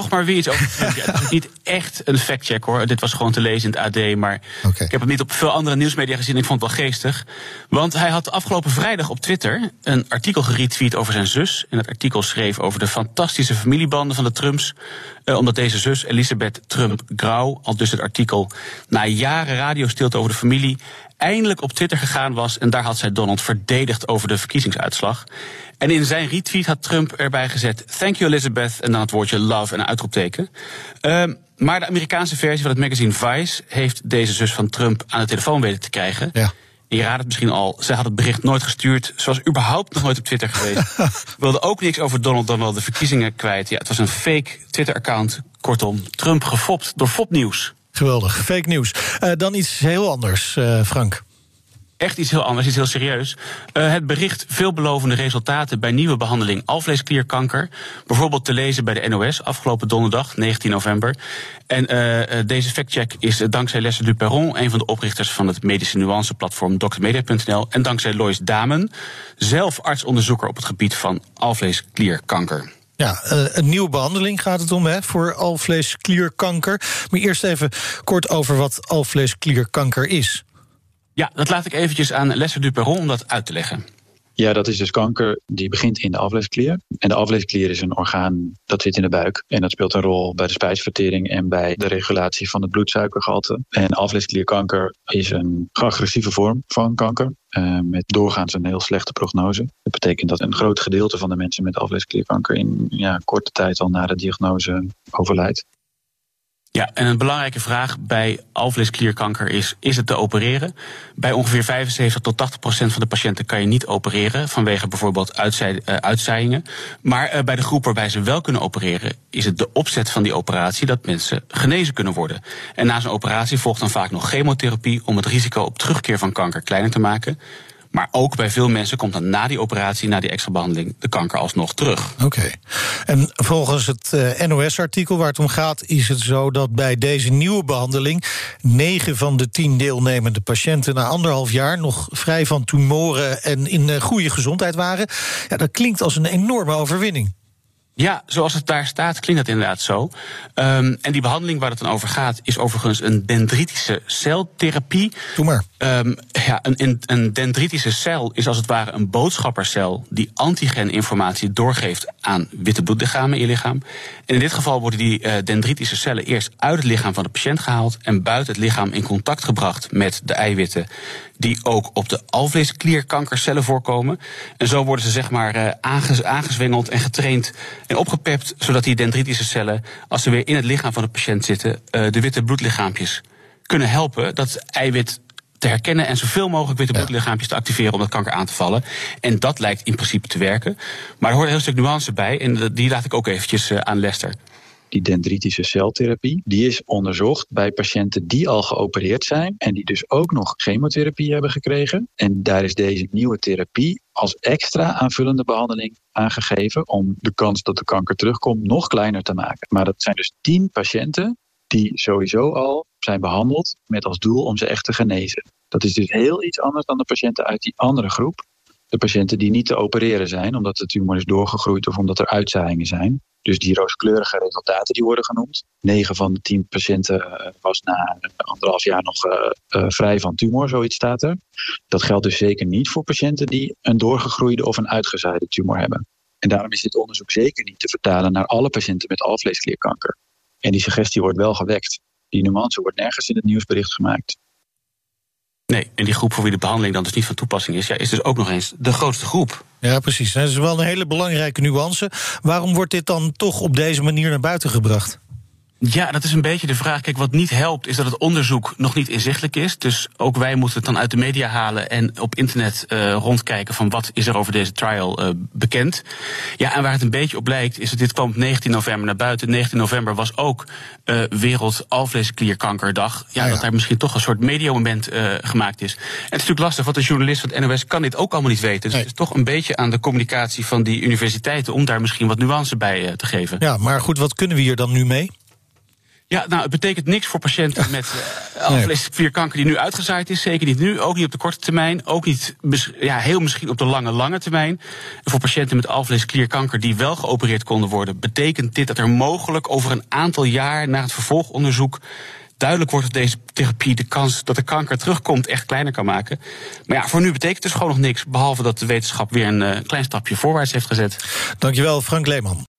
toch maar weer iets over het is niet echt een factcheck hoor. Dit was gewoon te lezen in het AD. Maar ik heb het niet op veel andere nieuwsmedia gezien. Ik vond het wel geestig. Want hij had afgelopen vrijdag op Twitter een artikel geretweet over zijn zus. En het artikel schreef over de fantastische familiebanden van de Trumps. Eh, omdat deze zus, Elisabeth Trump Grauw, al dus het artikel na jaren radiostilte over de familie, eindelijk op Twitter gegaan was. En daar had zij Donald verdedigd over de verkiezingsuitslag. En in zijn retweet had Trump erbij gezet: Thank you, Elizabeth. En dan het woordje love en een uitroepteken. Uh, maar de Amerikaanse versie van het magazine Vice heeft deze zus van Trump aan de telefoon weten te krijgen. Ja. Je raadt het misschien al, ze had het bericht nooit gestuurd. Ze was überhaupt nog nooit op Twitter geweest. Wilde ook niks over Donald dan wel de verkiezingen kwijt. Ja, het was een fake Twitter-account. Kortom, Trump gefopt door fopnieuws. Geweldig, fake nieuws. Uh, dan iets heel anders, uh, Frank echt iets heel anders, iets heel serieus. Uh, het bericht veelbelovende resultaten bij nieuwe behandeling alvleesklierkanker. Bijvoorbeeld te lezen bij de NOS afgelopen donderdag, 19 november. En uh, deze factcheck is dankzij Lesse Duperron, een van de oprichters van het medische nuance-platform drmedia.nl. En dankzij Lois Damen, zelf artsonderzoeker op het gebied van alvleesklierkanker. Ja, een nieuwe behandeling gaat het om hè, voor alvleesklierkanker. Maar eerst even kort over wat alvleesklierkanker is. Ja, dat laat ik eventjes aan Lester Duperon om dat uit te leggen. Ja, dat is dus kanker die begint in de alvleesklier. En de alvleesklier is een orgaan dat zit in de buik. En dat speelt een rol bij de spijsvertering en bij de regulatie van het bloedsuikergehalte. En alvleesklierkanker is een agressieve vorm van kanker. Uh, met doorgaans een heel slechte prognose. Dat betekent dat een groot gedeelte van de mensen met alvleesklierkanker in ja, korte tijd al na de diagnose overlijdt. Ja, en een belangrijke vraag bij alvleesklierkanker is: is het te opereren? Bij ongeveer 75 tot 80 procent van de patiënten kan je niet opereren vanwege bijvoorbeeld uh, uitzaaiingen. Maar uh, bij de groep waarbij ze wel kunnen opereren, is het de opzet van die operatie dat mensen genezen kunnen worden. En na zo'n operatie volgt dan vaak nog chemotherapie om het risico op terugkeer van kanker kleiner te maken. Maar ook bij veel mensen komt dan na die operatie, na die extra behandeling, de kanker alsnog terug. Oké. En volgens het eh, NOS-artikel waar het om gaat, is het zo dat bij deze nieuwe behandeling negen van de tien deelnemende patiënten na anderhalf jaar nog vrij van tumoren en in uh, goede gezondheid waren. Ja, dat klinkt als een enorme overwinning. Ja, zoals het daar staat, klinkt dat inderdaad zo. Um, en die behandeling waar het dan over gaat, is overigens een dendritische celtherapie. Doe maar. Um, ja, een, een dendritische cel is als het ware een boodschappercel die antigeninformatie doorgeeft aan witte bloedlichamen in je lichaam. En in dit geval worden die uh, dendritische cellen eerst uit het lichaam van de patiënt gehaald en buiten het lichaam in contact gebracht met de eiwitten die ook op de alvleesklierkankercellen voorkomen. En zo worden ze zeg maar uh, aangezwengeld en getraind en opgepept, zodat die dendritische cellen, als ze weer in het lichaam van de patiënt zitten, uh, de witte bloedlichaampjes kunnen helpen dat eiwit te herkennen en zoveel mogelijk witte bloedlichaampjes te activeren om dat kanker aan te vallen. En dat lijkt in principe te werken. Maar er hoort een heel stuk nuance bij en die laat ik ook eventjes uh, aan Lester die dendritische celtherapie, die is onderzocht bij patiënten die al geopereerd zijn en die dus ook nog chemotherapie hebben gekregen. En daar is deze nieuwe therapie als extra aanvullende behandeling aangegeven om de kans dat de kanker terugkomt nog kleiner te maken. Maar dat zijn dus tien patiënten die sowieso al zijn behandeld met als doel om ze echt te genezen. Dat is dus heel iets anders dan de patiënten uit die andere groep. De patiënten die niet te opereren zijn omdat de tumor is doorgegroeid of omdat er uitzaaiingen zijn. Dus die rooskleurige resultaten die worden genoemd. 9 van de 10 patiënten eh, was na anderhalf jaar nog uh, uh, vrij van tumor, zoiets staat er. Dat geldt dus zeker niet voor patiënten die een doorgegroeide of een uitgezaaide tumor hebben. En daarom is dit onderzoek zeker niet te vertalen naar alle patiënten met alvleesklierkanker. En die suggestie wordt wel gewekt. Die nuance wordt nergens in het nieuwsbericht gemaakt. Nee, en die groep voor wie de behandeling dan dus niet van toepassing is, ja, is dus ook nog eens de grootste groep. Ja, precies. Dat is wel een hele belangrijke nuance. Waarom wordt dit dan toch op deze manier naar buiten gebracht? Ja, dat is een beetje de vraag. Kijk, wat niet helpt is dat het onderzoek nog niet inzichtelijk is. Dus ook wij moeten het dan uit de media halen en op internet uh, rondkijken van wat is er over deze trial uh, bekend. Ja, en waar het een beetje op lijkt is dat dit kwam op 19 november naar buiten. 19 november was ook uh, Wereld Alvleesklierkankerdag. Ja, ja, dat daar misschien toch een soort mediamoment gemaakt is. En het is natuurlijk lastig, want de journalist van het NOS kan dit ook allemaal niet weten. Dus nee. het is toch een beetje aan de communicatie van die universiteiten om daar misschien wat nuance bij te geven. Ja, maar goed, wat kunnen we hier dan nu mee? Ja, nou, het betekent niks voor patiënten met uh, alvleesklierkanker die nu uitgezaaid is. Zeker niet nu, ook niet op de korte termijn. Ook niet, ja, heel misschien op de lange, lange termijn. En voor patiënten met alvleesklierkanker die wel geopereerd konden worden... betekent dit dat er mogelijk over een aantal jaar na het vervolgonderzoek duidelijk wordt dat deze therapie de kans dat de kanker terugkomt echt kleiner kan maken. Maar ja, voor nu betekent het dus gewoon nog niks. Behalve dat de wetenschap weer een uh, klein stapje voorwaarts heeft gezet. Dankjewel, Frank Leeman.